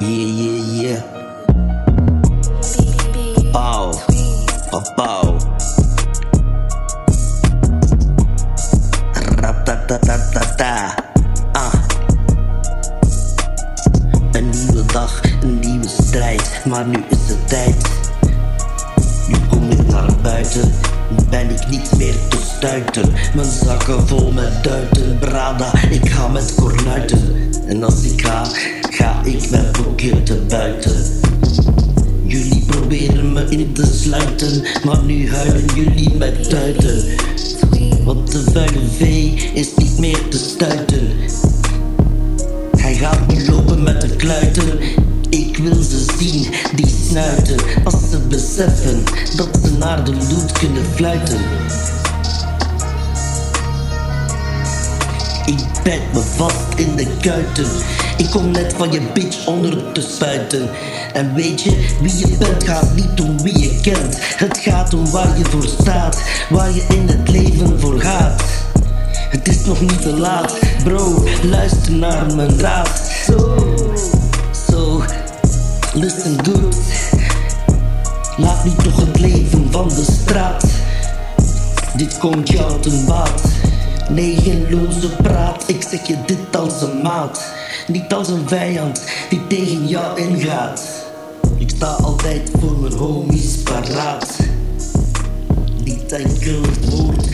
Yeah. Pauw. Pauw. Ratatatata. Ah. Een nieuwe dag, een nieuwe strijd. Maar nu is het tijd. Nu kom ik naar buiten. Ben ik niet meer te stuiten. Mijn zakken vol met duiten. Brada, ik ga met kornuiten. En als ik ga, ga ik met buiten. Jullie proberen me in te sluiten, maar nu huilen jullie met tuiten. Want de vuile vee is niet meer te stuiten. Hij gaat nu lopen met de kluiten. Ik wil ze zien, die snuiten. Als ze beseffen dat ze naar de loot kunnen fluiten. Ik bijt me vast in de kuiten. Ik kom net van je bitch onder te spuiten. En weet je, wie je bent gaat niet om wie je kent. Het gaat om waar je voor staat, waar je in het leven voor gaat. Het is nog niet te laat, bro, luister naar mijn raad. Zo, zo, listen good. Laat nu toch het leven van de straat. Dit komt jou ten baat. Nee, geen loze praat. Ik zeg je dit als een maat. Niet als een vijand die tegen jou ingaat. Ik sta altijd voor mijn homies paraat. Niet enkel woord,